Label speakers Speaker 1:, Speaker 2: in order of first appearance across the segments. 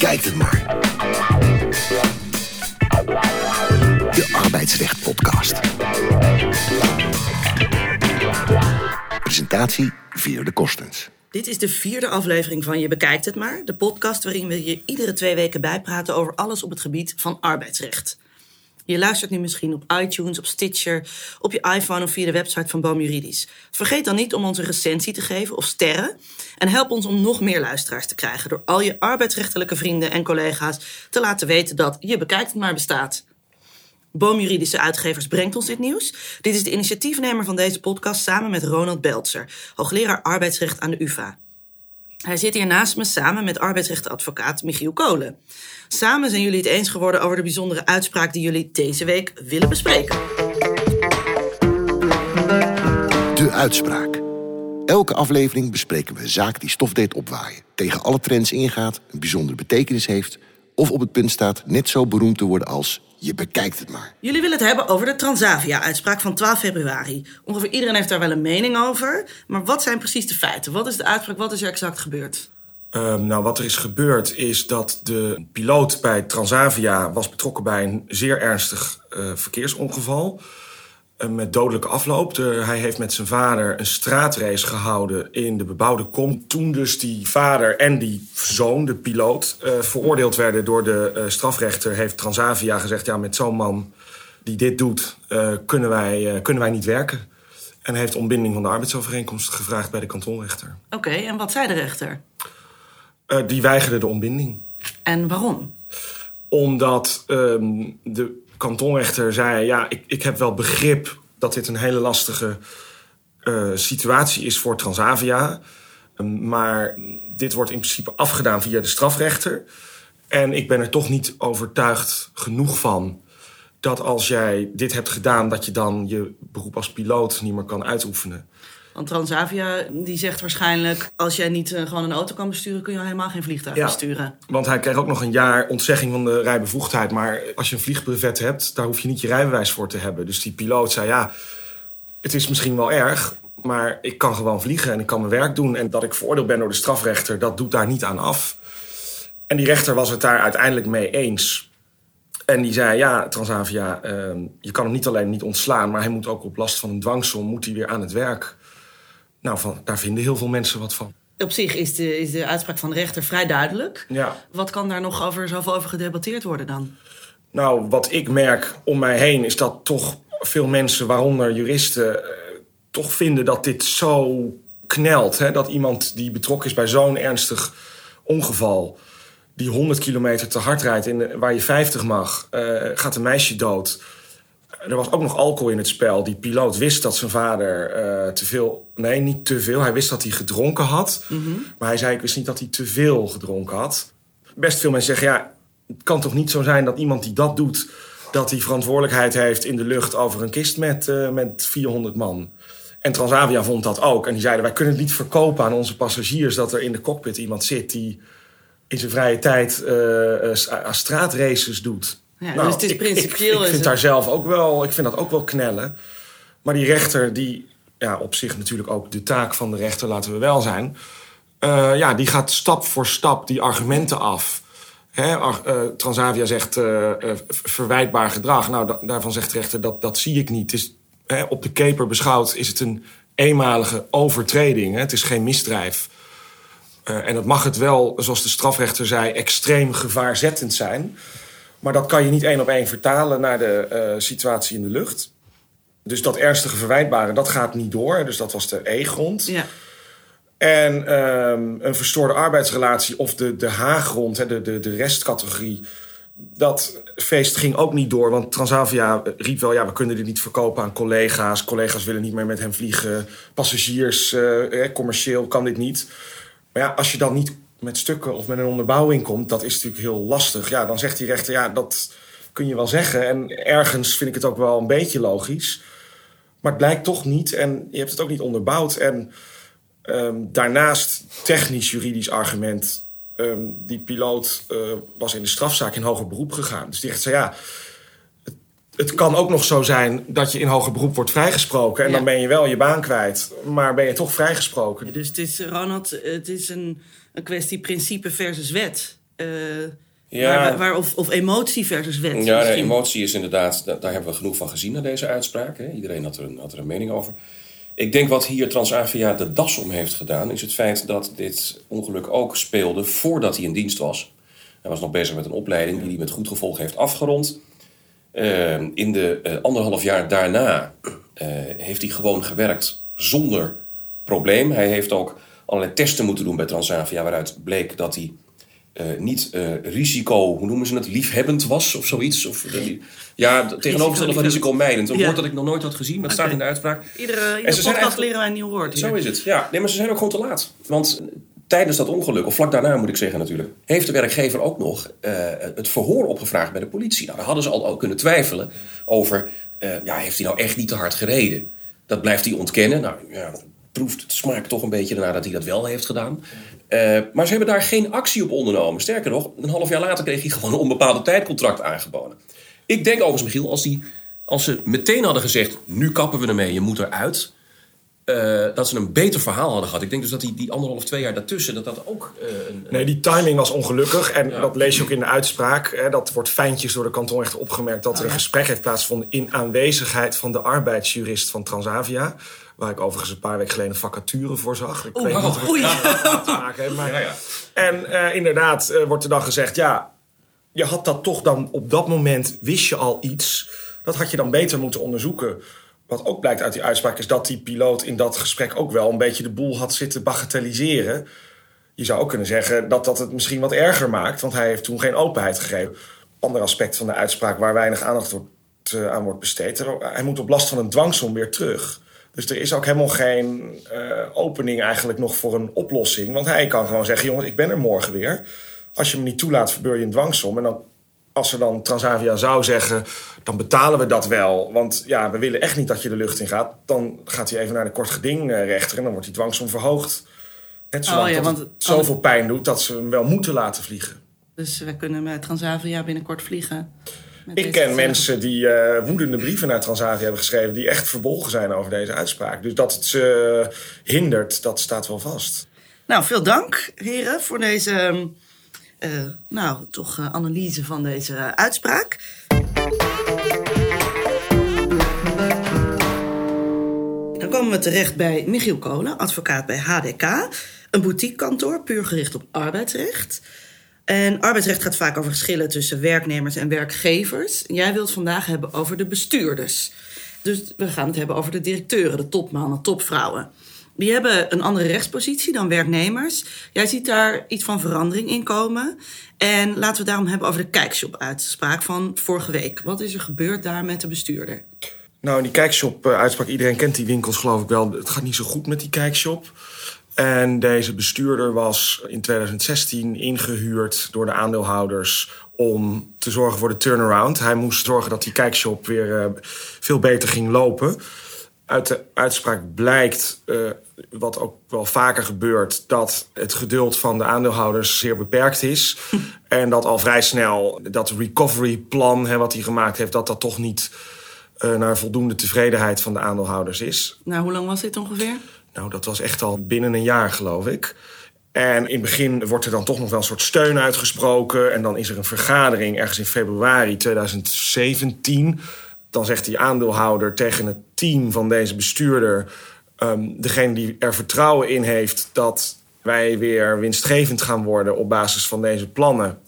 Speaker 1: bekijkt het maar. De Arbeidsrecht Podcast. Presentatie Veer de Kostens.
Speaker 2: Dit is de vierde aflevering van Je Bekijkt het maar. De podcast waarin we je iedere twee weken bijpraten over alles op het gebied van arbeidsrecht. Je luistert nu misschien op iTunes, op Stitcher, op je iPhone of via de website van Boom Juridisch. Vergeet dan niet om ons een recensie te geven of sterren. En help ons om nog meer luisteraars te krijgen door al je arbeidsrechtelijke vrienden en collega's te laten weten dat Je Bekijkt het maar bestaat. Boom Juridische Uitgevers brengt ons dit nieuws. Dit is de initiatiefnemer van deze podcast samen met Ronald Beltzer, hoogleraar arbeidsrecht aan de UvA. Hij zit hier naast me samen met arbeidsrechtadvocaat Michiel Kolen. Samen zijn jullie het eens geworden over de bijzondere uitspraak die jullie deze week willen bespreken.
Speaker 1: De uitspraak. Elke aflevering bespreken we een zaak die stof deed opwaaien, tegen alle trends ingaat, een bijzondere betekenis heeft of op het punt staat net zo beroemd te worden als je bekijkt het maar.
Speaker 2: Jullie willen het hebben over de Transavia-uitspraak van 12 februari. Ongeveer iedereen heeft daar wel een mening over. Maar wat zijn precies de feiten? Wat is de uitspraak? Wat is er exact gebeurd?
Speaker 3: Um, nou, wat er is gebeurd is dat de piloot bij Transavia was betrokken bij een zeer ernstig uh, verkeersongeval. Uh, met dodelijke afloop. Hij heeft met zijn vader een straatrace gehouden in de bebouwde kom. Toen dus die vader en die zoon, de piloot, uh, veroordeeld werden door de strafrechter, heeft Transavia gezegd: ja, met zo'n man die dit doet, kunnen, wij, kunnen wij niet werken. En heeft ontbinding van de arbeidsovereenkomst gevraagd bij de kantonrechter.
Speaker 2: Oké, okay, en wat zei de rechter?
Speaker 3: Uh, die weigerde de ontbinding.
Speaker 2: En waarom?
Speaker 3: Omdat um, de kantonrechter zei: ja, ik, ik heb wel begrip dat dit een hele lastige uh, situatie is voor Transavia. Um, maar dit wordt in principe afgedaan via de strafrechter. En ik ben er toch niet overtuigd genoeg van dat als jij dit hebt gedaan, dat je dan je beroep als piloot niet meer kan uitoefenen.
Speaker 2: Want Transavia die zegt waarschijnlijk... als jij niet uh, gewoon een auto kan besturen... kun je helemaal geen vliegtuig ja, besturen.
Speaker 3: Want hij kreeg ook nog een jaar ontzegging van de rijbevoegdheid. Maar als je een vliegbrevet hebt... daar hoef je niet je rijbewijs voor te hebben. Dus die piloot zei ja... het is misschien wel erg... maar ik kan gewoon vliegen en ik kan mijn werk doen. En dat ik veroordeeld ben door de strafrechter... dat doet daar niet aan af. En die rechter was het daar uiteindelijk mee eens... En die zei, ja, Transavia, uh, je kan hem niet alleen niet ontslaan... maar hij moet ook op last van een dwangsom moet hij weer aan het werk. Nou, van, daar vinden heel veel mensen wat van.
Speaker 2: Op zich is de, is de uitspraak van de rechter vrij duidelijk.
Speaker 3: Ja.
Speaker 2: Wat kan daar nog over, zoveel over gedebatteerd worden dan?
Speaker 3: Nou, wat ik merk om mij heen is dat toch veel mensen, waaronder juristen, eh, toch vinden dat dit zo knelt. Hè? Dat iemand die betrokken is bij zo'n ernstig ongeval, die 100 kilometer te hard rijdt in, waar je 50 mag, uh, gaat een meisje dood er was ook nog alcohol in het spel. Die piloot wist dat zijn vader uh, te veel. Nee, niet te veel. Hij wist dat hij gedronken had.
Speaker 2: Mm -hmm.
Speaker 3: Maar hij zei: Ik wist niet dat hij te veel gedronken had. Best veel mensen zeggen: Ja, het kan toch niet zo zijn dat iemand die dat doet. dat hij verantwoordelijkheid heeft in de lucht over een kist met, uh, met 400 man. En Transavia vond dat ook. En die zeiden: Wij kunnen het niet verkopen aan onze passagiers. dat er in de cockpit iemand zit die in zijn vrije tijd uh, straatraces doet.
Speaker 2: Ja, nou, dus het is principieel.
Speaker 3: Ik, ik, ik vind daar zelf ook wel, ik vind dat ook wel knellen. Maar die rechter, die ja, op zich natuurlijk ook de taak van de rechter, laten we wel zijn. Uh, ja, die gaat stap voor stap die argumenten af. Hè, uh, Transavia zegt uh, verwijtbaar gedrag. Nou, da daarvan zegt de rechter dat, dat zie ik niet. Het is, hè, op de keper beschouwd is het een eenmalige overtreding. Hè? Het is geen misdrijf. en dat mag het wel, zoals de strafrechter zei, extreem gevaarzettend zijn. Maar dat kan je niet één op één vertalen naar de uh, situatie in de lucht. Dus dat ernstige verwijtbare, dat gaat niet door. Dus dat was de E-grond.
Speaker 2: Ja.
Speaker 3: En um, een verstoorde arbeidsrelatie of de, de H-grond, de, de, de restcategorie... dat feest ging ook niet door. Want Transavia riep wel, ja, we kunnen dit niet verkopen aan collega's. Collega's willen niet meer met hem vliegen. Passagiers, uh, commercieel kan dit niet. Maar ja, als je dan niet met stukken of met een onderbouwing komt, dat is natuurlijk heel lastig. Ja, dan zegt die rechter, ja, dat kun je wel zeggen. En ergens vind ik het ook wel een beetje logisch. Maar het blijkt toch niet en je hebt het ook niet onderbouwd. En um, daarnaast, technisch-juridisch argument. Um, die piloot uh, was in de strafzaak in hoger beroep gegaan. Dus die rechter zei, ja, het, het, kan ook nog zo zijn dat je in hoger beroep wordt vrijgesproken. En ja. dan ben je wel je baan kwijt, maar ben je toch vrijgesproken.
Speaker 2: Ja, dus het is, Ronald, het is een een kwestie principe versus wet. eh,
Speaker 4: Ja.
Speaker 2: waar, waar- of, of emotie versus wet.
Speaker 4: Ja, emotie is inderdaad, da- daar hebben we genoeg van gezien na deze uitspraak. Hè. Iedereen had er, een, had er een mening over. Ik denk wat hier Transavia de das om heeft gedaan, is het feit dat dit ongeluk ook speelde voordat hij in dienst was. Hij was nog bezig met een opleiding die hij met goed gevolg heeft afgerond. Eh, in de eh, anderhalf jaar daarna eh, heeft hij gewoon gewerkt zonder probleem. Hij heeft ook allerlei testen moeten doen bij Transavia, waaruit bleek dat hij eh, niet eh, risico, hoe noemen ze het, liefhebbend was of zoiets. Of, eh, ja, tegenovergestelde van risicomijdend. Een
Speaker 2: Ja.
Speaker 4: woord dat ik nog nooit had gezien, maar het staat in de uitspraak.
Speaker 2: Iedere,
Speaker 4: En
Speaker 2: iedere podcast leren wij een nieuw woord. hier.
Speaker 4: Zo is het, ja. Nee, maar ze zijn ook gewoon te laat. Want tijdens dat ongeluk, of vlak daarna moet ik zeggen natuurlijk... heeft de werkgever ook nog eh, het verhoor opgevraagd bij de politie. Nou, daar hadden ze al, al kunnen twijfelen over... eh, ja, heeft hij nou echt niet te hard gereden? Dat blijft hij ontkennen. Nou, ja, proeft, het smaakt toch een beetje ernaar dat hij dat wel heeft gedaan. Eh, maar ze hebben daar geen actie op ondernomen. Sterker nog, een half jaar later kreeg hij gewoon een onbepaalde tijdcontract aangeboden. Ik denk overigens, Michiel, als, die, als ze meteen hadden gezegd... nu kappen we ermee, je moet eruit... eh, dat ze een beter verhaal hadden gehad. Ik denk dus dat die, die anderhalf, twee jaar daartussen... dat dat ook eh, een,
Speaker 3: Nee, die timing was ongelukkig. En dat lees je ook in de uitspraak. Hè, dat wordt fijntjes door de kantonrechter opgemerkt... dat er een gesprek heeft plaatsgevonden... in aanwezigheid van de arbeidsjurist van Transavia. Waar ik overigens een paar weken geleden een vacature voor zag. Ik weet niet of het
Speaker 2: oei.
Speaker 3: te maken heeft. Maar... En eh, inderdaad eh, wordt er dan gezegd... ja, je had dat toch dan op dat moment... wist je al iets. Dat had je dan beter moeten onderzoeken. Wat ook blijkt uit die uitspraak... is dat die piloot in dat gesprek ook wel... een beetje de boel had zitten bagatelliseren... Je zou ook kunnen zeggen dat dat het misschien wat erger maakt, want hij heeft toen geen openheid gegeven. Ander aspect van de uitspraak waar weinig aandacht wordt, eh, aan wordt besteed. Hij moet op last van een dwangsom weer terug. Dus er is ook helemaal geen eh, opening eigenlijk nog voor een oplossing. Want hij kan gewoon zeggen, jongens, ik ben er morgen weer. Als je me niet toelaat, verbeur je een dwangsom. En dan, als er dan Transavia zou zeggen, dan betalen we dat wel. Want ja, we willen echt niet dat je de lucht in gaat. Dan gaat hij even naar de kort gedingrechter en dan wordt die dwangsom verhoogd. Net zolang
Speaker 2: Oh ja,
Speaker 3: dat
Speaker 2: want-
Speaker 3: het zoveel pijn doet dat ze hem wel moeten laten vliegen.
Speaker 2: Dus we kunnen met Transavia binnenkort vliegen.
Speaker 3: Ik ken mensen die eh, woedende brieven naar Transavia hebben geschreven... die echt verbolgen zijn over deze uitspraak. Dus dat het ze hindert, dat staat wel vast.
Speaker 2: Nou, veel dank, heren, voor deze ehm, eh, nou, toch eh, analyse van deze uitspraak. Dan komen we terecht bij Michiel Kolen, advocaat bij HDK. Een boutiquekantoor, puur gericht op arbeidsrecht. En arbeidsrecht gaat vaak over geschillen tussen werknemers en werkgevers. Jij wilt vandaag hebben over de bestuurders. Dus we gaan het hebben over de directeuren, de topmannen, topvrouwen. Die hebben een andere rechtspositie dan werknemers. Jij ziet daar iets van verandering in komen. En laten we daarom hebben over de kijkshop-uitspraak van vorige week. Wat is er gebeurd daar met de bestuurder?
Speaker 3: Nou, die kijkshop-uitspraak, iedereen kent die winkels geloof ik wel. Het gaat niet zo goed met die kijkshop. En deze bestuurder was in 2016 ingehuurd door de aandeelhouders om te zorgen voor de turnaround. Hij moest zorgen dat die kijkshop weer eh, veel beter ging lopen. Uit de uitspraak blijkt, eh, wat ook wel vaker gebeurt, dat het geduld van de aandeelhouders zeer beperkt is. en dat al vrij snel dat recovery plan hè, wat hij gemaakt heeft, dat dat toch niet eh, naar voldoende tevredenheid van de aandeelhouders is.
Speaker 2: Nou, hoe lang was dit ongeveer?
Speaker 3: Nou, dat was echt al binnen een jaar, geloof ik. En in het begin wordt er dan toch nog wel een soort steun uitgesproken. En dan is er een vergadering ergens in februari 2017. Dan zegt die aandeelhouder tegen het team van deze bestuurder... ehm, degene die er vertrouwen in heeft dat wij weer winstgevend gaan worden... op basis van deze plannen...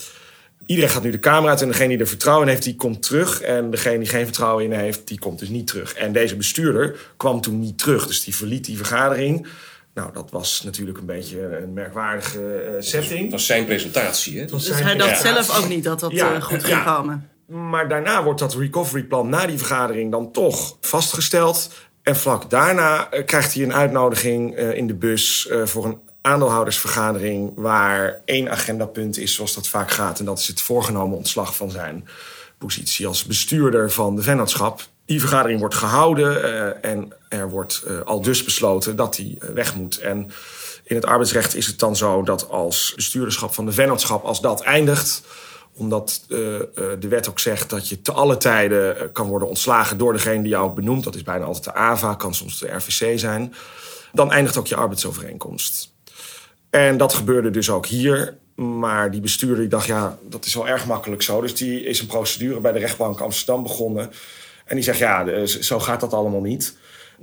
Speaker 3: Iedereen gaat nu de kamer uit en degene die er vertrouwen in heeft, die komt terug. En degene die geen vertrouwen in heeft, die komt dus niet terug. En deze bestuurder kwam toen niet terug, dus die verliet die vergadering. Nou, dat was natuurlijk een beetje een merkwaardige eh, setting.
Speaker 4: Dat was zijn presentatie, hè?
Speaker 2: Dus hij dacht zelf ook niet dat dat
Speaker 3: Ja,
Speaker 2: eh, goed ging
Speaker 3: ja.
Speaker 2: komen.
Speaker 3: Maar daarna wordt dat recoveryplan na die vergadering dan toch vastgesteld. En vlak daarna eh, krijgt hij een uitnodiging eh, in de bus eh, voor een aandeelhoudersvergadering. Waar één agendapunt is, zoals dat vaak gaat. En dat is het voorgenomen ontslag van zijn positie als bestuurder van de vennootschap. Die vergadering wordt gehouden eh, en er wordt eh, al dus besloten dat hij eh, weg moet. En in het arbeidsrecht is het dan zo dat als bestuurderschap van de vennootschap, als dat eindigt, omdat de wet ook zegt dat je te alle tijden kan worden ontslagen door degene die jou benoemt. Dat is bijna altijd de AVA, kan soms de RVC zijn. Dan eindigt ook je arbeidsovereenkomst. En dat gebeurde dus ook hier. Maar die bestuurder dacht, ja, dat is wel erg makkelijk zo. Dus die is een procedure bij de rechtbank Amsterdam begonnen. En die zegt, ja, de- zo gaat dat allemaal niet.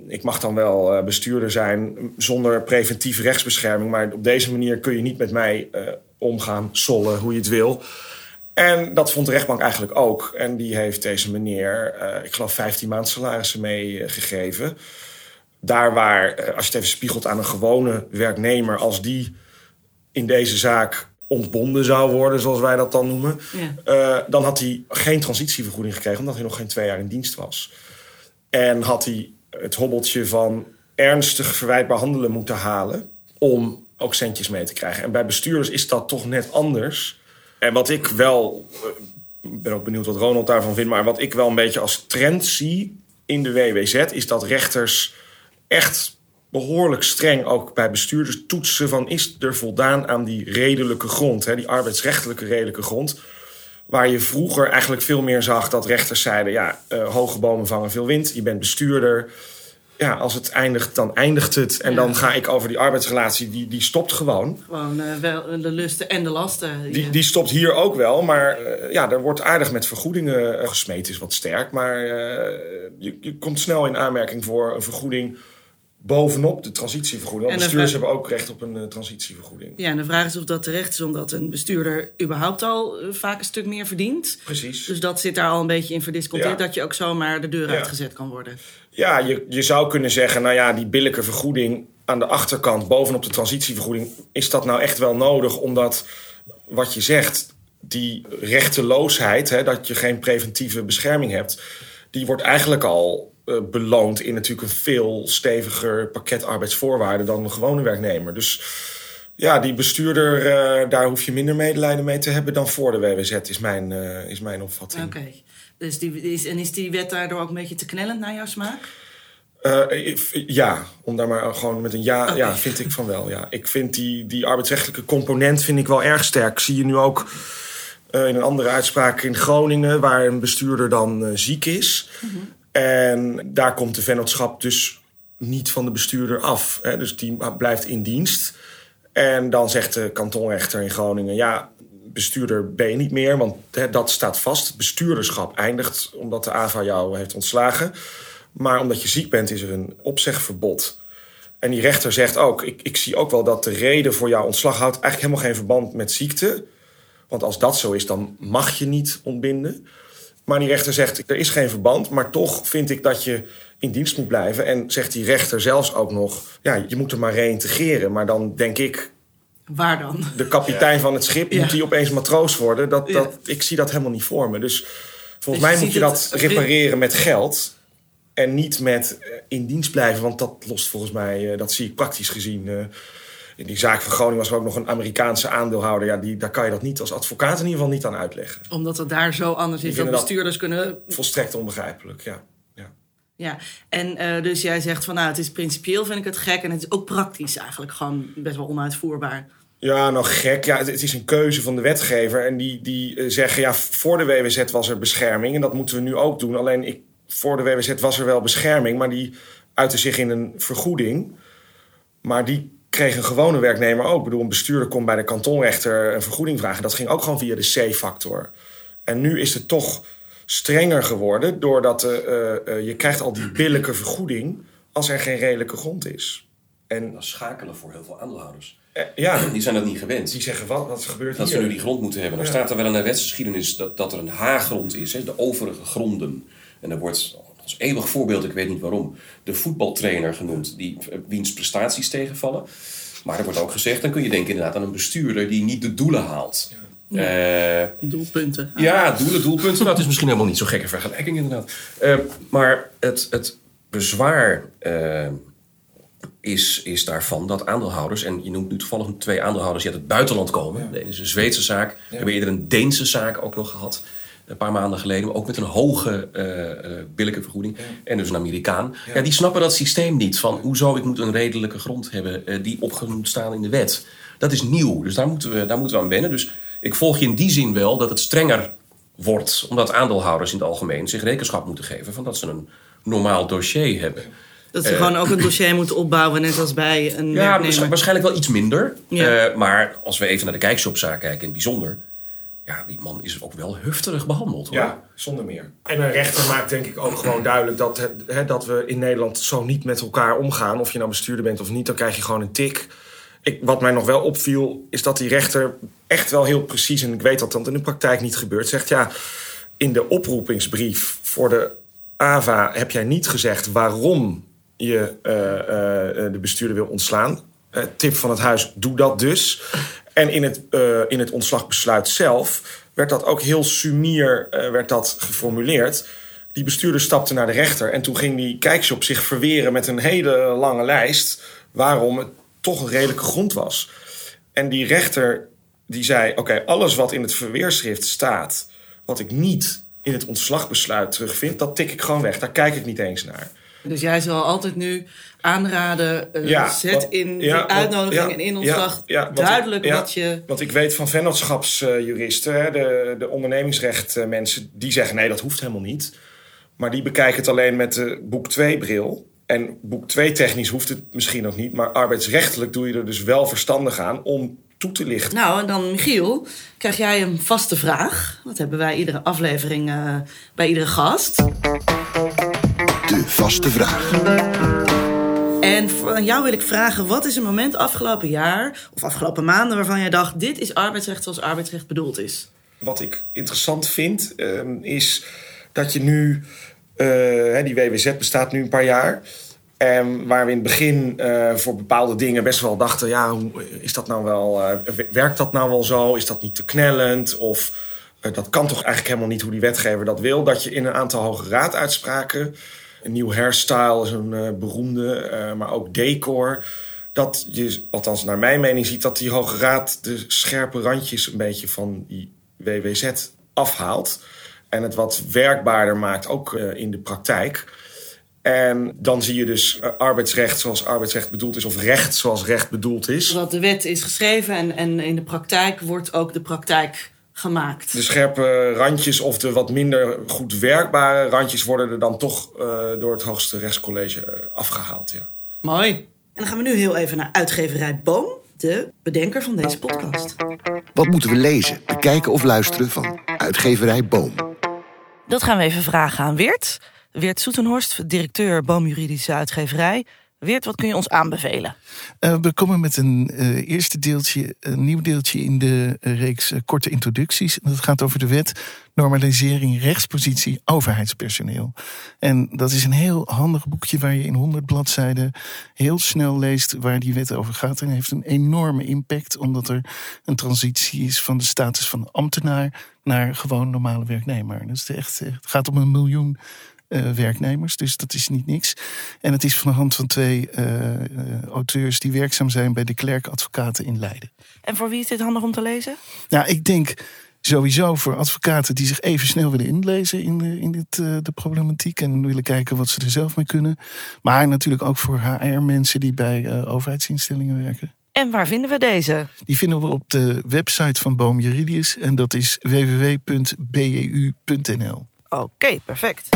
Speaker 3: Ik mag dan wel eh, bestuurder zijn zonder preventieve rechtsbescherming. Maar op deze manier kun je niet met mij eh, omgaan, sollen, hoe je het wil. En dat vond de rechtbank eigenlijk ook. En die heeft deze meneer, eh, ik geloof, 15 maand salarissen meegegeven. Daar waar, eh, als je het even spiegelt aan een gewone werknemer, als die in deze zaak ontbonden zou worden, zoals wij dat dan noemen,
Speaker 2: Ja.
Speaker 3: eh, dan had hij geen transitievergoeding gekregen, omdat hij nog geen twee jaar in dienst was. En had hij het hobbeltje van ernstig verwijtbaar handelen moeten halen om ook centjes mee te krijgen. En bij bestuurders is dat toch net anders. En wat ik wel, eh, ik ben ook benieuwd wat Ronald daarvan vindt, maar wat ik wel een beetje als trend zie in de WWZ is dat rechters echt behoorlijk streng ook bij bestuurders toetsen van is er voldaan aan die redelijke grond, hè, die arbeidsrechtelijke redelijke grond. Waar je vroeger eigenlijk veel meer zag dat rechters zeiden: ja, eh, hoge bomen vangen veel wind, je bent bestuurder. Ja, als het eindigt, dan eindigt het. En
Speaker 2: Ja.
Speaker 3: dan ga ik over die arbeidsrelatie, die, die stopt gewoon.
Speaker 2: Gewoon eh, wel de lusten en de lasten.
Speaker 3: Die, die stopt hier ook wel, maar eh, ja, er wordt aardig met vergoedingen eh, gesmeed, is wat sterk. Maar eh, je, je komt snel in aanmerking voor een vergoeding bovenop de transitievergoeding. Want bestuurders
Speaker 2: vraag-
Speaker 3: hebben ook recht op een eh, transitievergoeding.
Speaker 2: Ja, en de vraag is of dat terecht is, omdat een bestuurder überhaupt al eh, vaak een stuk meer verdient.
Speaker 3: Precies.
Speaker 2: Dus dat zit daar al een beetje in verdisconteerd,
Speaker 3: Ja.
Speaker 2: dat je ook zomaar de deur
Speaker 3: Ja.
Speaker 2: uitgezet kan worden.
Speaker 3: Ja, je, je zou kunnen zeggen, nou ja, die billijke vergoeding aan de achterkant, bovenop de transitievergoeding, is dat nou echt wel nodig? Omdat wat je zegt, die rechteloosheid, hè, dat je geen preventieve bescherming hebt, die wordt eigenlijk al eh, beloond in natuurlijk een veel steviger pakket arbeidsvoorwaarden dan een gewone werknemer. Dus ja, die bestuurder, eh, daar hoef je minder medelijden mee te hebben dan voor de WWZ, is mijn, eh, is mijn opvatting.
Speaker 2: Oké. Dus die, is, en is die wet daardoor ook een beetje te knellend naar jouw smaak?
Speaker 3: Ja, om daar maar gewoon met een ja, ja vind ik van wel. Ja. Ik vind die, die arbeidsrechtelijke component vind ik wel erg sterk. Zie je nu ook in een andere uitspraak in Groningen, waar een bestuurder dan ziek is. En daar komt de vennootschap dus niet van de bestuurder af. Hè. Dus die blijft in dienst. En dan zegt de kantonrechter in Groningen: ja, bestuurder ben je niet meer, want hè, dat staat vast. Bestuurderschap eindigt omdat de AVA jou heeft ontslagen. Maar omdat je ziek bent, is er een opzegverbod. En die rechter zegt ook: ik, ik zie ook wel dat de reden voor jouw ontslag houdt eigenlijk helemaal geen verband met ziekte. Want als dat zo is, dan mag je niet ontbinden. Maar die rechter zegt: er is geen verband, maar toch vind ik dat je in dienst moet blijven. En zegt die rechter zelfs ook nog: ja, je moet er maar reïntegreren. Maar dan denk ik:
Speaker 2: Waar dan?
Speaker 3: de kapitein van het schip,
Speaker 2: Ja.
Speaker 3: moet die opeens matroos worden? Dat,
Speaker 2: Ja.
Speaker 3: dat, ik zie dat helemaal niet voor me. Dus volgens
Speaker 2: Dus
Speaker 3: mij moet je
Speaker 2: het-
Speaker 3: dat repareren met geld. En niet met eh, in dienst blijven, want dat lost volgens mij, eh, dat zie ik praktisch gezien. In die zaak van Groningen was er ook nog een Amerikaanse aandeelhouder. Ja, die, daar kan je dat niet als advocaat in ieder geval niet aan uitleggen.
Speaker 2: Omdat het daar zo anders is dat bestuurders kunnen
Speaker 3: Volstrekt onbegrijpelijk, ja. ja.
Speaker 2: Ja, en eh, dus jij zegt van nou, het is principieel vind ik het gek en het is ook praktisch eigenlijk gewoon best wel onuitvoerbaar.
Speaker 3: Ja, nou gek. Ja, het, het is een keuze van de wetgever. En die, die eh, zeggen, ja, voor de WWZ was er bescherming. En dat moeten we nu ook doen. Alleen ik, voor de WWZ was er wel bescherming. Maar die uitte zich in een vergoeding. Maar die kreeg een gewone werknemer ook. Ik bedoel, een bestuurder kon bij de kantonrechter een vergoeding vragen. Dat ging ook gewoon via de C-factor. En nu is het toch strenger geworden. Doordat eh, eh, eh, je krijgt al die billijke vergoeding als er geen redelijke grond is. En
Speaker 4: Dat schakelen voor heel veel aandeelhouders.
Speaker 3: eh, ja,
Speaker 4: Die zijn dat niet gewend.
Speaker 3: die zeggen wat, wat gebeurt
Speaker 4: dat
Speaker 3: hier?
Speaker 4: ze nu die grond moeten hebben. Dan
Speaker 3: Ja.
Speaker 4: staat er wel in de wetsgeschiedenis dat, dat er een H-grond is, hè, de overige gronden. En er wordt als eeuwig voorbeeld, ik weet niet waarom, de voetbaltrainer genoemd, die, eh, wiens prestaties tegenvallen. Maar er wordt ook gezegd, dan kun je denken inderdaad aan een bestuurder die niet de doelen haalt. Eh,
Speaker 2: Doelpunten.
Speaker 4: ja, doelen, doelpunten. Nou, het is misschien helemaal niet zo'n gekke vergelijking, inderdaad. Eh, maar het, het bezwaar is, is daarvan dat aandeelhouders... en je noemt nu toevallig twee aandeelhouders die uit het buitenland komen. De ene is een Zweedse zaak. We hebben eerder een Deense zaak ook nog gehad. Een paar maanden geleden. maar Ook met een hoge eh, billijke vergoeding. En dus een Amerikaan. Ja. die snappen dat systeem niet. Van hoezo ik moet een redelijke grond hebben... eh, die opgenoemd staan in de wet. Dat is nieuw. Dus daar moeten, we, daar moeten we aan wennen. Dus ik volg je in die zin wel dat het strenger wordt. Omdat aandeelhouders in het algemeen zich rekenschap moeten geven van dat ze een normaal dossier hebben.
Speaker 2: Dat ze gewoon ook een dossier moeten opbouwen, net als bij een
Speaker 4: Ja,
Speaker 2: werknemer.
Speaker 4: waarschijnlijk wel iets minder.
Speaker 2: Ja.
Speaker 4: Maar als we even naar de kijkshopzaak kijken in het bijzonder... ja, die man is ook wel hufterig behandeld. Hoor.
Speaker 3: Ja, zonder meer. En een rechter maakt denk ik ook gewoon duidelijk dat, hè, dat we in Nederland zo niet met elkaar omgaan. Of je nou bestuurder bent of niet, dan krijg je gewoon een tik. Ik, wat mij nog wel opviel, is dat die rechter echt wel heel precies, en ik weet dat dat in de praktijk niet gebeurt, zegt ja, in de oproepingsbrief voor de AVA heb jij niet gezegd waarom je eh, eh, de bestuurder wil ontslaan. Eh, tip van het huis, doe dat dus. En in het, eh, in het ontslagbesluit zelf werd dat ook heel sumier eh, werd dat geformuleerd. Die bestuurder stapte naar de rechter en toen ging die kijkshop zich verweren met een hele lange lijst waarom het toch een redelijke grond was. En die rechter die zei: Oké, alles wat in het verweerschrift staat, wat ik niet in het ontslagbesluit terugvind, dat tik ik gewoon weg. Daar kijk ik niet eens naar.
Speaker 2: Dus jij zal altijd nu aanraden,
Speaker 3: Ja,
Speaker 2: zet in
Speaker 3: ja,
Speaker 2: die uitnodiging
Speaker 3: want-
Speaker 2: en in
Speaker 3: ja, ja,
Speaker 2: duidelijk
Speaker 3: ja,
Speaker 2: wat je...
Speaker 3: Want ik weet van vennootschapsjuristen, de, de ondernemingsrechtmensen, die zeggen nee, dat hoeft helemaal niet. Maar die bekijken het alleen met de boek 2-bril. En boek 2 technisch hoeft het misschien ook niet. Maar arbeidsrechtelijk doe je er dus wel verstandig aan om toe te lichten.
Speaker 2: Nou, en dan Michiel, krijg jij een vaste vraag. Dat hebben wij iedere aflevering eh, bij iedere gast.
Speaker 1: De vaste vraag.
Speaker 2: En voor- aan jou wil ik vragen, wat is een moment afgelopen jaar of afgelopen maanden waarvan jij dacht, dit is arbeidsrecht zoals arbeidsrecht bedoeld is?
Speaker 3: Wat ik interessant vind, ehm, is dat je nu... eh, hè, die WWZ bestaat nu een paar jaar. En waar we in het begin eh, voor bepaalde dingen best wel dachten... ja, hoe, is dat nou wel, eh, werkt dat nou wel zo? Is dat niet te knellend? Of dat kan toch eigenlijk helemaal niet hoe die wetgever dat wil? Dat je in een aantal hoge raaduitspraken... een nieuw hairstyle is een eh, beroemde, eh, maar ook decor... dat je, althans naar mijn mening, ziet dat die hoge raad... de scherpe randjes een beetje van die WWZ afhaalt... en het wat werkbaarder maakt, ook eh, in de praktijk... En dan zie je dus arbeidsrecht zoals arbeidsrecht bedoeld is, of recht zoals recht bedoeld is.
Speaker 2: Dat de wet is geschreven en, en in de praktijk wordt ook de praktijk gemaakt.
Speaker 3: De scherpe randjes of de wat minder goed werkbare randjes worden er dan toch eh, door het hoogste rechtscollege eh, afgehaald. Ja.
Speaker 2: Mooi. En dan gaan we nu heel even naar uitgeverij Boom, de bedenker van deze podcast.
Speaker 1: Wat moeten we lezen, bekijken of luisteren van uitgeverij Boom?
Speaker 2: Dat gaan we even vragen aan Weert. Weert Soetenhorst, directeur Boomjuridische Uitgeverij. Weert, wat kun je ons aanbevelen?
Speaker 5: Eh, we komen met een eh, eerste deeltje, een nieuw deeltje in de eh, reeks korte introducties. Dat gaat over de wet normalisering rechtspositie overheidspersoneel. En dat is een heel handig boekje waar je in 100 bladzijden heel snel leest waar die wet over gaat. En heeft een enorme impact omdat er een transitie is van de status van ambtenaar naar gewoon normale werknemer. Dat is echt, het gaat om een miljoen eh, werknemers. Dus dat is niet niks. En het is van de hand van twee eh, eh, auteurs die werkzaam zijn bij de Klerk Advocaten in Leiden.
Speaker 2: En voor wie is dit handig om te lezen?
Speaker 5: Nou, ik denk sowieso voor advocaten die zich even snel willen inlezen in, de, in dit, de problematiek en willen kijken wat ze er zelf mee kunnen. Maar natuurlijk ook voor HR-mensen die bij overheidsinstellingen werken.
Speaker 2: En waar vinden we deze?
Speaker 5: Die vinden we op de website van Boom Juridius en dat is www.beu.nl.
Speaker 2: Oké, perfect.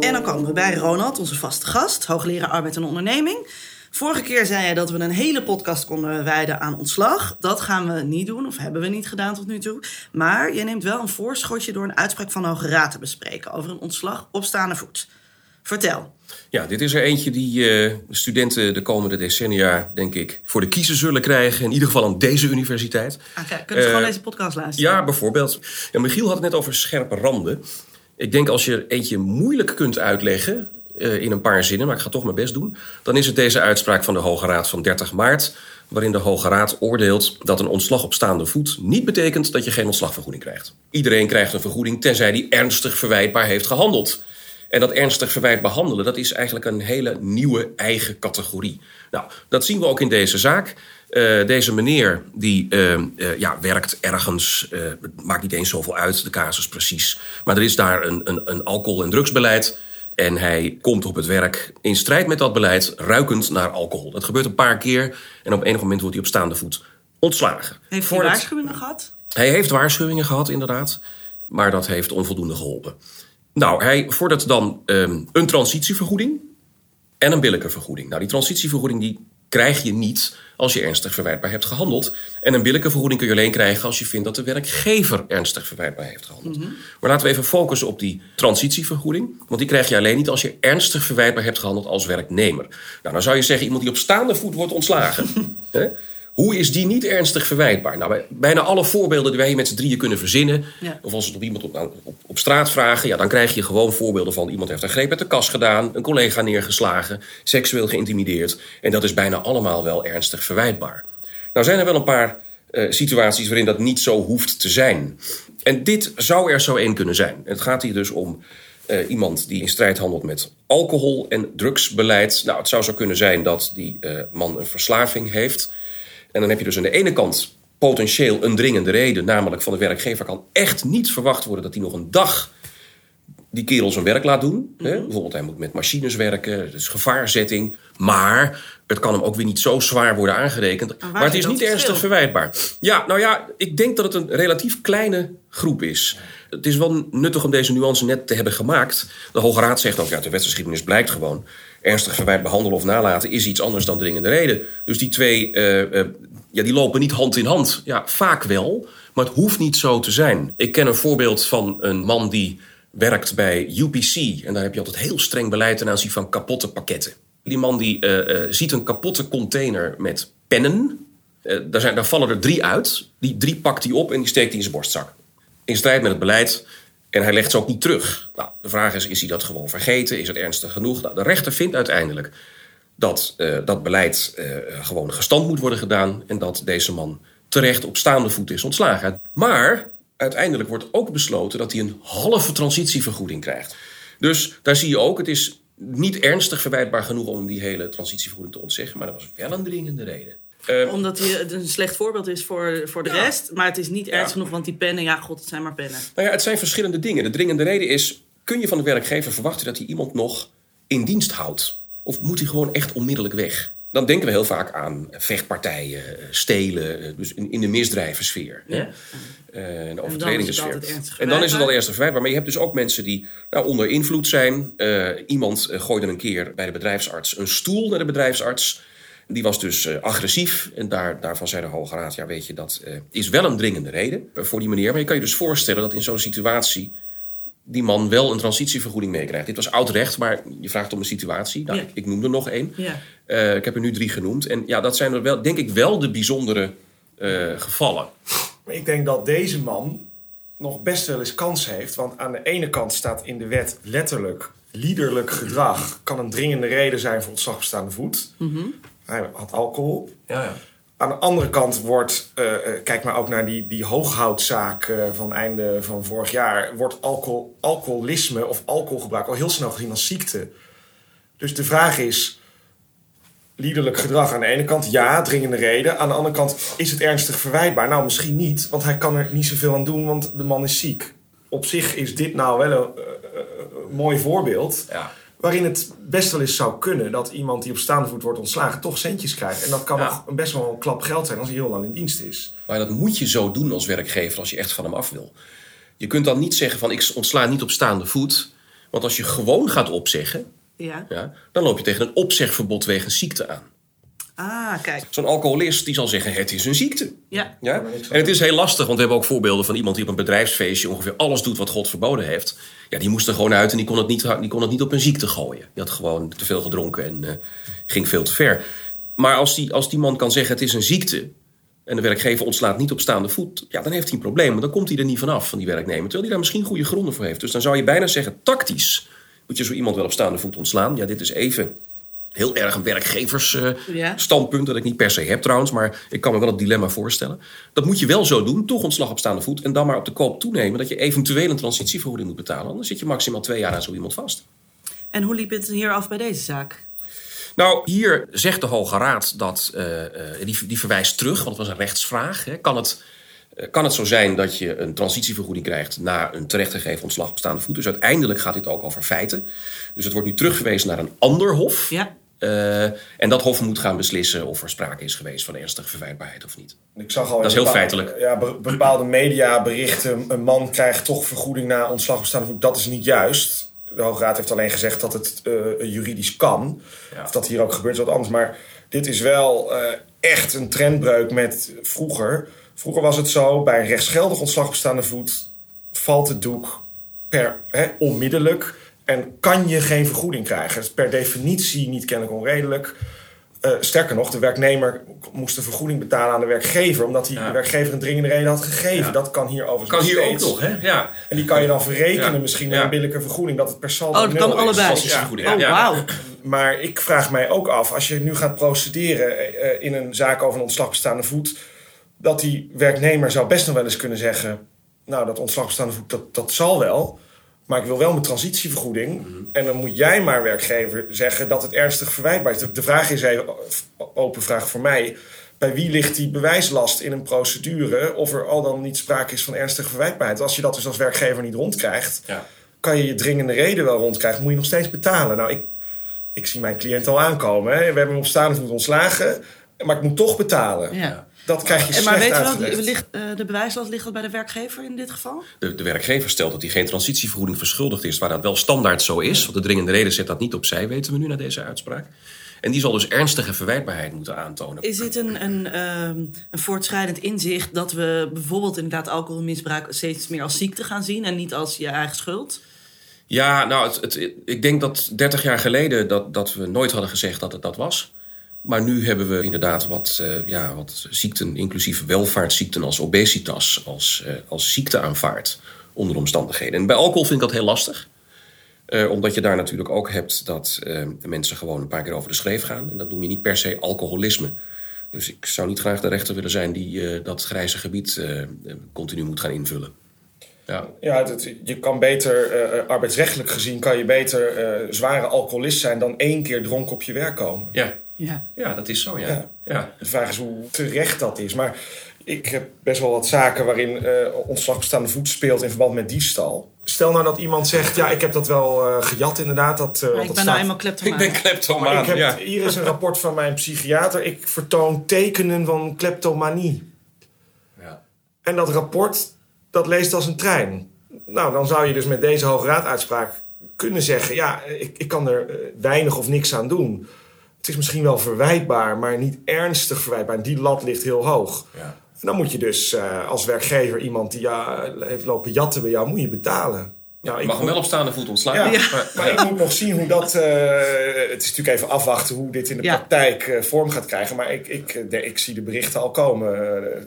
Speaker 2: En dan komen we bij Ronald, onze vaste gast, hoogleraar arbeid en onderneming. Vorige keer zei je dat we een hele podcast konden wijden aan ontslag. Dat gaan we niet doen, of hebben we niet gedaan tot nu toe. Maar je neemt wel een voorschotje door een uitspraak van de Hoge Raad te bespreken over een ontslag op staande voet. Vertel.
Speaker 4: Ja, dit is er eentje die eh, studenten de komende decennia, denk ik, voor de kiezer zullen krijgen. In ieder geval aan deze universiteit.
Speaker 2: Ah, kijk, kunnen ze
Speaker 4: Eh,
Speaker 2: gewoon deze podcast luisteren?
Speaker 4: Ja, bijvoorbeeld. Ja, Michiel had het net over scherpe randen. Ik denk als je er eentje moeilijk kunt uitleggen eh, in een paar zinnen, maar ik ga toch mijn best doen, dan is het deze uitspraak van de Hoge Raad van 30 maart, waarin de Hoge Raad oordeelt dat een ontslag op staande voet niet betekent dat je geen ontslagvergoeding krijgt. Iedereen krijgt een vergoeding tenzij die ernstig verwijtbaar heeft gehandeld. En dat ernstig verwijtbaar handelen, dat is eigenlijk een hele nieuwe eigen categorie. Nou, dat zien we ook in deze zaak. Eh, deze meneer die eh, eh, ja, werkt ergens, het maakt niet eens zoveel uit, de casus precies. Maar er is daar een, een, een alcohol- en drugsbeleid. En hij komt op het werk in strijd met dat beleid, ruikend naar alcohol. Dat gebeurt een paar keer en op enig moment wordt hij op staande voet ontslagen.
Speaker 2: Heeft hij
Speaker 4: Voordat-
Speaker 2: waarschuwingen gehad?
Speaker 4: hij heeft waarschuwingen gehad, inderdaad. Maar dat heeft onvoldoende geholpen. Nou, hij vordert dan ehm, een transitievergoeding en een billijke vergoeding. Nou, die transitievergoeding die krijg je niet als je ernstig verwijtbaar hebt gehandeld. En een billijke vergoeding kun je alleen krijgen als je vindt dat de werkgever ernstig verwijtbaar heeft gehandeld. Maar laten we even focussen op die transitievergoeding. Want die krijg je alleen niet als je ernstig verwijtbaar hebt gehandeld als werknemer. Nou, dan zou je zeggen iemand die op staande voet wordt ontslagen. Hoe is die niet ernstig verwijtbaar? Nou, bij bijna alle voorbeelden die wij hier met z'n drieën kunnen verzinnen...
Speaker 2: Ja.
Speaker 4: of als we het op iemand op, op, op straat vragen... Ja, dan krijg je gewoon voorbeelden van... iemand heeft een greep met de kast gedaan... een collega neergeslagen, seksueel geïntimideerd... en dat is bijna allemaal wel ernstig verwijtbaar. Nou zijn er wel een paar eh, situaties waarin dat niet zo hoeft te zijn. En dit zou er zo één kunnen zijn. Het gaat hier dus om eh, iemand die in strijd handelt met alcohol- en drugsbeleid. Nou, het zou zo kunnen zijn dat die eh, man een verslaving heeft... En dan heb je dus aan de ene kant potentieel een dringende reden, namelijk van de werkgever kan echt niet verwacht worden dat hij nog een dag die kerel zijn werk laat doen. Hè? Bijvoorbeeld hij moet met machines werken, dus gevaarzetting. Maar het kan hem ook weer niet zo zwaar worden aangerekend. Maar het is niet ernstig
Speaker 2: verschil?
Speaker 4: verwijtbaar. Ja, nou ja, ik denk dat het een relatief kleine groep is. Het is wel nuttig om deze nuance net te hebben gemaakt. De Hoge Raad zegt ook, ja, de wetsgeschiedenis blijkt gewoon... ernstig verwijt behandelen of nalaten is iets anders dan dringende reden. Dus die twee, eh, eh, ja, die lopen niet hand in hand. Ja, vaak wel, maar het hoeft niet zo te zijn. Ik ken een voorbeeld van een man die werkt bij UPC. En daar heb je altijd heel streng beleid ten aanzien van kapotte pakketten. Die man die eh, ziet een kapotte container met pennen. Daar, zijn, daar vallen er drie uit. Die drie pakt hij op en die steekt hij in zijn borstzak. In strijd met het beleid. En hij legt ze ook niet terug. Nou, de vraag is, is hij dat gewoon vergeten? Is het ernstig genoeg? Nou, de rechter vindt uiteindelijk dat eh, dat beleid eh, gewoon gestand moet worden gedaan. En dat deze man terecht op staande voet is ontslagen. Maar uiteindelijk wordt ook besloten dat hij een halve transitievergoeding krijgt. Dus daar zie je ook, het is niet ernstig verwijtbaar genoeg om die hele transitievergoeding te ontzeggen. Maar dat was wel een dringende reden. Eh,
Speaker 2: Omdat hij een slecht voorbeeld is voor, voor de rest. Maar het is niet ernstig genoeg, want die pennen, ja, god, het zijn maar pennen.
Speaker 4: Nou ja, het zijn verschillende dingen. De dringende reden is: kun je van de werkgever verwachten dat hij iemand nog in dienst houdt? Of moet hij gewoon echt onmiddellijk weg? Dan denken we heel vaak aan vechtpartijen, eh, stelen, eh, dus in, in de misdrijvensfeer.
Speaker 2: Ja.
Speaker 4: In de overtredingensfeer.
Speaker 2: altijd ernstig
Speaker 4: En dan is het al ernstig verwijtbaar. Maar je hebt dus ook mensen die nou, onder invloed zijn. Iemand eh, gooide een keer bij de bedrijfsarts een stoel naar de bedrijfsarts. Die was dus eh, agressief. En daar, daarvan zei de Hoge Raad: ja, weet je, dat eh, is wel een dringende reden eh, voor die meneer. Maar je kan je dus voorstellen dat in zo'n situatie die man wel een transitievergoeding meekrijgt. Dit was oud recht, maar je vraagt om een situatie. Nou,
Speaker 2: Ja.
Speaker 4: ik, ik noem er nog één.
Speaker 2: Ja.
Speaker 4: Eh, ik heb er nu drie genoemd. En ja, dat zijn er wel, denk ik wel de bijzondere eh, gevallen.
Speaker 3: Maar ik denk dat deze man nog best wel eens kans heeft. Want aan de ene kant staat in de wet letterlijk... liederlijk gedrag kan een dringende reden zijn voor ontslag op staande voet. Hij had alcohol.
Speaker 4: Ja, ja.
Speaker 3: Aan de andere kant wordt, eh, eh, kijk maar ook naar die, die hooghoutzaak eh, van einde van vorig jaar, wordt alcohol, alcoholisme of alcoholgebruik al heel snel gezien als ziekte. Dus de vraag is, liederlijk gedrag aan de ene kant, ja, dringende reden. Aan de andere kant, is het ernstig verwijtbaar? Nou, misschien niet, want hij kan er niet zoveel aan doen, want de man is ziek. Op zich is dit nou wel een, een mooi voorbeeld.
Speaker 4: Ja.
Speaker 3: Waarin het best wel eens zou kunnen dat iemand die op staande voet wordt ontslagen toch centjes krijgt. En dat kan
Speaker 4: Ja.
Speaker 3: nog een best wel een klap geld zijn als hij heel lang in dienst is.
Speaker 4: Maar dat moet je zo doen als werkgever als je echt van hem af wil. Je kunt dan niet zeggen van ik ontsla niet op staande voet. Want als je gewoon gaat opzeggen,
Speaker 2: Ja.
Speaker 4: ja, dan loop je tegen een opzegverbod wegens ziekte aan.
Speaker 2: Ah, kijk.
Speaker 4: Zo'n alcoholist die zal zeggen het is een ziekte.
Speaker 2: Ja.
Speaker 4: Ja? En het is heel lastig, want we hebben ook voorbeelden van iemand die op een bedrijfsfeestje ongeveer alles doet wat God verboden heeft. Ja, die moest er gewoon uit en die kon het niet, die kon het niet op een ziekte gooien. Die had gewoon te veel gedronken en eh, ging veel te ver. Maar als die, als die man kan zeggen het is een ziekte en de werkgever ontslaat niet op staande voet, ja, dan heeft hij een probleem. Want dan komt hij er niet vanaf van die werknemer. Terwijl hij daar misschien goede gronden voor heeft. Dus dan zou je bijna zeggen, tactisch moet je zo iemand wel op staande voet ontslaan. Ja, dit is even heel erg een werkgeversstandpunt.
Speaker 2: Ja.
Speaker 4: standpunt dat ik niet per se heb trouwens, maar ik kan me wel het dilemma voorstellen. Dat moet je wel zo doen, toch ontslag op staande voet. En dan maar op de koop toenemen dat je eventueel een transitievergoeding moet betalen. Anders zit je maximaal twee jaar aan zo iemand vast.
Speaker 2: En hoe liep het hier af bij deze zaak?
Speaker 4: Nou, hier zegt de Hoge Raad dat, eh, eh, die, die verwijst terug, want het was een rechtsvraag. Hè. Kan, het, kan het zo zijn dat je een transitievergoeding krijgt na een terechtgegeven ontslag op staande voet? Dus uiteindelijk gaat dit ook over feiten. Dus het wordt nu teruggewezen naar een ander hof.
Speaker 2: Ja.
Speaker 4: Eh, en dat Hof moet gaan beslissen of er sprake is geweest van ernstige verwijtbaarheid of niet.
Speaker 3: Ik zag al
Speaker 4: Dat is heel
Speaker 3: bepaalde-
Speaker 4: feitelijk.
Speaker 3: Ja, be- bepaalde media berichten. Een man krijgt toch vergoeding na ontslag bestaande voet. Dat is niet juist. De Hoge Raad heeft alleen gezegd dat het eh, juridisch kan.
Speaker 4: Ja.
Speaker 3: Of dat hier ook gebeurt, is wat anders. Maar dit is wel eh, echt een trendbreuk met vroeger. Vroeger was het zo, bij een rechtsgeldig ontslag bestaande voet... valt het doek per, hè, onmiddellijk en kan je geen vergoeding krijgen. Dat is per definitie niet kennelijk onredelijk. Eh, sterker nog, de werknemer moest een vergoeding betalen aan de werkgever... omdat hij
Speaker 4: Ja.
Speaker 3: de werkgever een dringende reden had gegeven.
Speaker 4: Ja.
Speaker 3: Dat kan hier overigens
Speaker 4: Kan hier ook nog, hè? Ja.
Speaker 3: En die kan je dan verrekenen
Speaker 4: Ja.
Speaker 3: misschien met
Speaker 4: Ja.
Speaker 3: een billijke vergoeding... dat het per saldo
Speaker 2: Oh, dat
Speaker 3: nul
Speaker 2: kan
Speaker 3: is.
Speaker 2: allebei. Oh,
Speaker 4: ja.
Speaker 2: wauw.
Speaker 3: Maar ik vraag mij ook af, als je nu gaat procederen eh, in een zaak over een ontslag bestaande voet, dat die werknemer zou best nog wel eens kunnen zeggen: Nou, dat ontslag bestaande voet, dat, dat zal wel. Maar ik wil wel mijn transitievergoeding. En dan moet jij maar, werkgever, zeggen dat het ernstig verwijtbaar is. De, de vraag is even, open vraag voor mij. Bij wie ligt die bewijslast in een procedure? Of er al dan niet sprake is van ernstige verwijtbaarheid? Als je dat dus als werkgever niet rondkrijgt,
Speaker 4: Ja.
Speaker 3: kan je je dringende reden wel rondkrijgen. Moet je nog steeds betalen. Nou, ik, ik zie mijn cliënt al aankomen. Hè. We hebben hem op staande voet ontslagen. Maar ik moet toch betalen.
Speaker 2: Ja.
Speaker 3: Dat krijg je
Speaker 2: En
Speaker 3: slecht
Speaker 2: maar weet je wel, ligt, eh, de bewijslast ligt dat bij de werkgever in dit geval?
Speaker 4: De, de werkgever stelt dat hij geen transitievergoeding verschuldigd is, waar dat wel standaard zo is. Want de dringende reden zet dat niet opzij, weten we nu na deze uitspraak. En die zal dus ernstige verwijtbaarheid moeten aantonen.
Speaker 2: Is dit een, een, ehm, een voortschrijdend inzicht dat we bijvoorbeeld inderdaad alcoholmisbruik steeds meer als ziekte gaan zien en niet als je eigen schuld?
Speaker 4: Ja, nou, het, het, ik denk dat 30 jaar geleden dat, dat we nooit hadden gezegd dat het dat was. Maar nu hebben we inderdaad wat, eh, ja, wat ziekten, inclusief welvaartsziekten als obesitas, als, eh, als ziekte aanvaard onder omstandigheden. En bij alcohol vind ik dat heel lastig. Eh, omdat je daar natuurlijk ook hebt dat mensen gewoon een paar keer over de schreef gaan. En dat noem je niet per se alcoholisme. Dus ik zou niet graag de rechter willen zijn die dat grijze gebied continu moet gaan invullen. Ja.
Speaker 3: Ja, dat, je kan beter, arbeidsrechtelijk gezien, kan je beter zware alcoholist zijn dan één keer dronken op je werk komen.
Speaker 4: Ja.
Speaker 2: Ja.
Speaker 4: ja, dat is zo, ja.
Speaker 3: Ja.
Speaker 4: ja.
Speaker 3: De vraag is hoe terecht dat is. Maar ik heb best wel wat zaken waarin eh ontslag bestaande voet speelt in verband met diefstal. Stel nou dat iemand zegt, ja, ik heb dat wel eh, gejat inderdaad. Dat, eh, want
Speaker 2: ik
Speaker 3: dat
Speaker 2: ben nou
Speaker 3: staat-
Speaker 2: eenmaal kleptomaan.
Speaker 4: Ik ben kleptomaan,
Speaker 3: ik heb,
Speaker 4: ja.
Speaker 3: Hier is een rapport van mijn psychiater. Ik vertoon tekenen van kleptomanie.
Speaker 4: ja.
Speaker 3: En dat rapport, dat leest als een trein. Nou, dan zou je dus met deze Hoge Raaduitspraak kunnen zeggen... ja, ik, ik kan er weinig of niks aan doen. Het is misschien wel verwijtbaar, maar niet ernstig verwijtbaar. En die lat ligt heel hoog.
Speaker 4: Ja.
Speaker 3: En dan moet je dus eh, als werkgever iemand die ja, heeft lopen jatten bij jou... moet je betalen. Nou,
Speaker 4: Je mag hem wel op staande voet ontslaan.
Speaker 3: ja,
Speaker 2: Ja.
Speaker 4: Maar,
Speaker 3: maar ik moet nog zien hoe dat. eh, het is natuurlijk even afwachten hoe dit in de
Speaker 2: Ja.
Speaker 3: praktijk eh, vorm gaat krijgen. Maar ik, ik, de- ik zie de berichten al komen.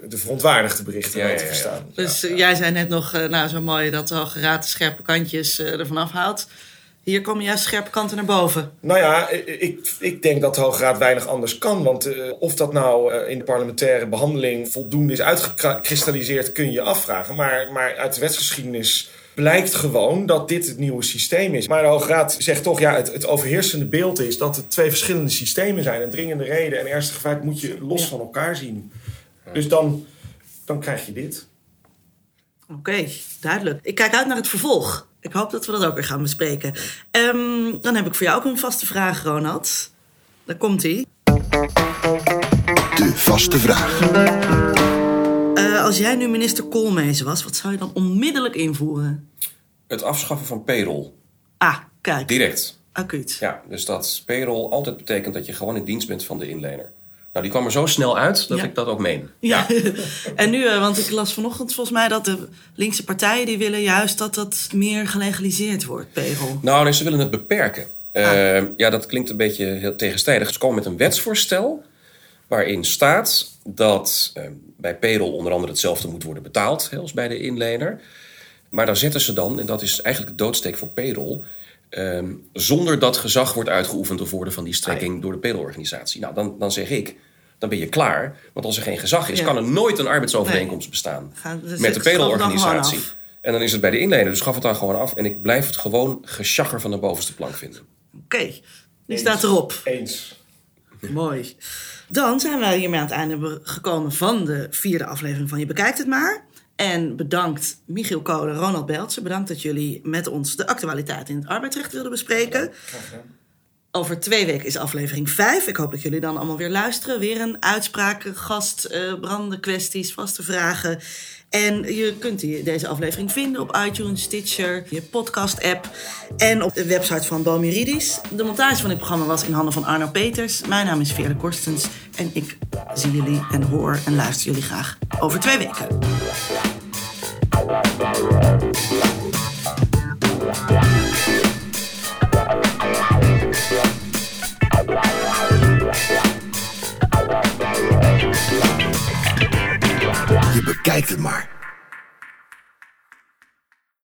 Speaker 3: de verontwaardigde berichten
Speaker 4: Ja, ja,
Speaker 3: te
Speaker 4: ja.
Speaker 3: verstaan.
Speaker 2: Dus jij zei net nog, nou zo mooi dat de Hoge Raad de scherpe kantjes ervan afhaalt. Hier komen juist scherpe kanten naar boven.
Speaker 3: Nou ja, ik, ik denk dat de Hoge Raad weinig anders kan. Want eh, of dat nou eh, in de parlementaire behandeling voldoende is uitgekristalliseerd, kun je je afvragen. Maar, maar uit de wetsgeschiedenis blijkt gewoon dat dit het nieuwe systeem is. Maar de Hoge Raad zegt toch, ja, het, het overheersende beeld is dat het twee verschillende systemen zijn. Een dringende reden en ernstige feit moet je los van elkaar zien. Dus dan, dan krijg je dit.
Speaker 2: Oké, duidelijk. Ik kijk uit naar het vervolg. Ik hoop dat we dat ook weer gaan bespreken. Ehm, dan heb ik voor jou ook een vaste vraag, Ronald. Daar komt ie.
Speaker 1: De vaste vraag.
Speaker 2: Eh, als jij nu minister Koolmees was, wat zou je dan onmiddellijk invoeren?
Speaker 4: Het afschaffen van payroll.
Speaker 2: Ah, kijk,
Speaker 4: Direct.
Speaker 2: acuut.
Speaker 4: Ja, dus dat payroll altijd betekent dat je gewoon in dienst bent van de inlener. Nou, die kwam er zo snel uit dat
Speaker 2: Ja.
Speaker 4: ik dat ook meen.
Speaker 2: Ja, en nu, eh, want ik las vanochtend volgens mij dat de linkse partijen die willen juist dat dat meer gelegaliseerd wordt, payroll.
Speaker 4: Nou, nee, ze willen het beperken. Eh, ja, dat klinkt een beetje heel tegenstrijdig. Ze komen met een wetsvoorstel waarin staat dat eh, bij payroll onder andere hetzelfde moet worden betaald hè, als bij de inlener. Maar daar zetten ze dan, en dat is eigenlijk de doodsteek voor payroll, eh, zonder dat gezag wordt uitgeoefend of worden van die strekking door de payrollorganisatie. Nou, dan, dan zeg ik, dan ben je klaar. Want als er geen gezag is,
Speaker 2: Ja.
Speaker 4: kan er nooit een arbeidsovereenkomst bestaan
Speaker 2: Gaan- dus
Speaker 4: met de
Speaker 2: af.
Speaker 4: En dan is het bij de inlener, dus gaf het dan gewoon af. En ik blijf het gewoon geschagger van de bovenste plank vinden.
Speaker 2: Oké, die staat erop.
Speaker 3: Eens.
Speaker 2: Mooi. Dan zijn we hiermee aan het einde gekomen van de vierde aflevering van Je Bekijkt Het Maar. En bedankt Michiel Kolen, Ronald Beltse. Bedankt dat jullie met ons de actualiteit in het arbeidsrecht wilden bespreken. Over twee weken is aflevering 5. Ik hoop dat jullie dan allemaal weer luisteren. Weer een uitspraak, gast, uh, branden, kwesties, vaste vragen. En je kunt deze aflevering vinden op iTunes, Stitcher, je podcast-app en op de website van Bomiridis. De montage van dit programma was in handen van Arno Peters. Mijn naam is Veerle Korstens en ik zie jullie en hoor en luister jullie graag over twee weken.
Speaker 1: Je bekijkt het maar.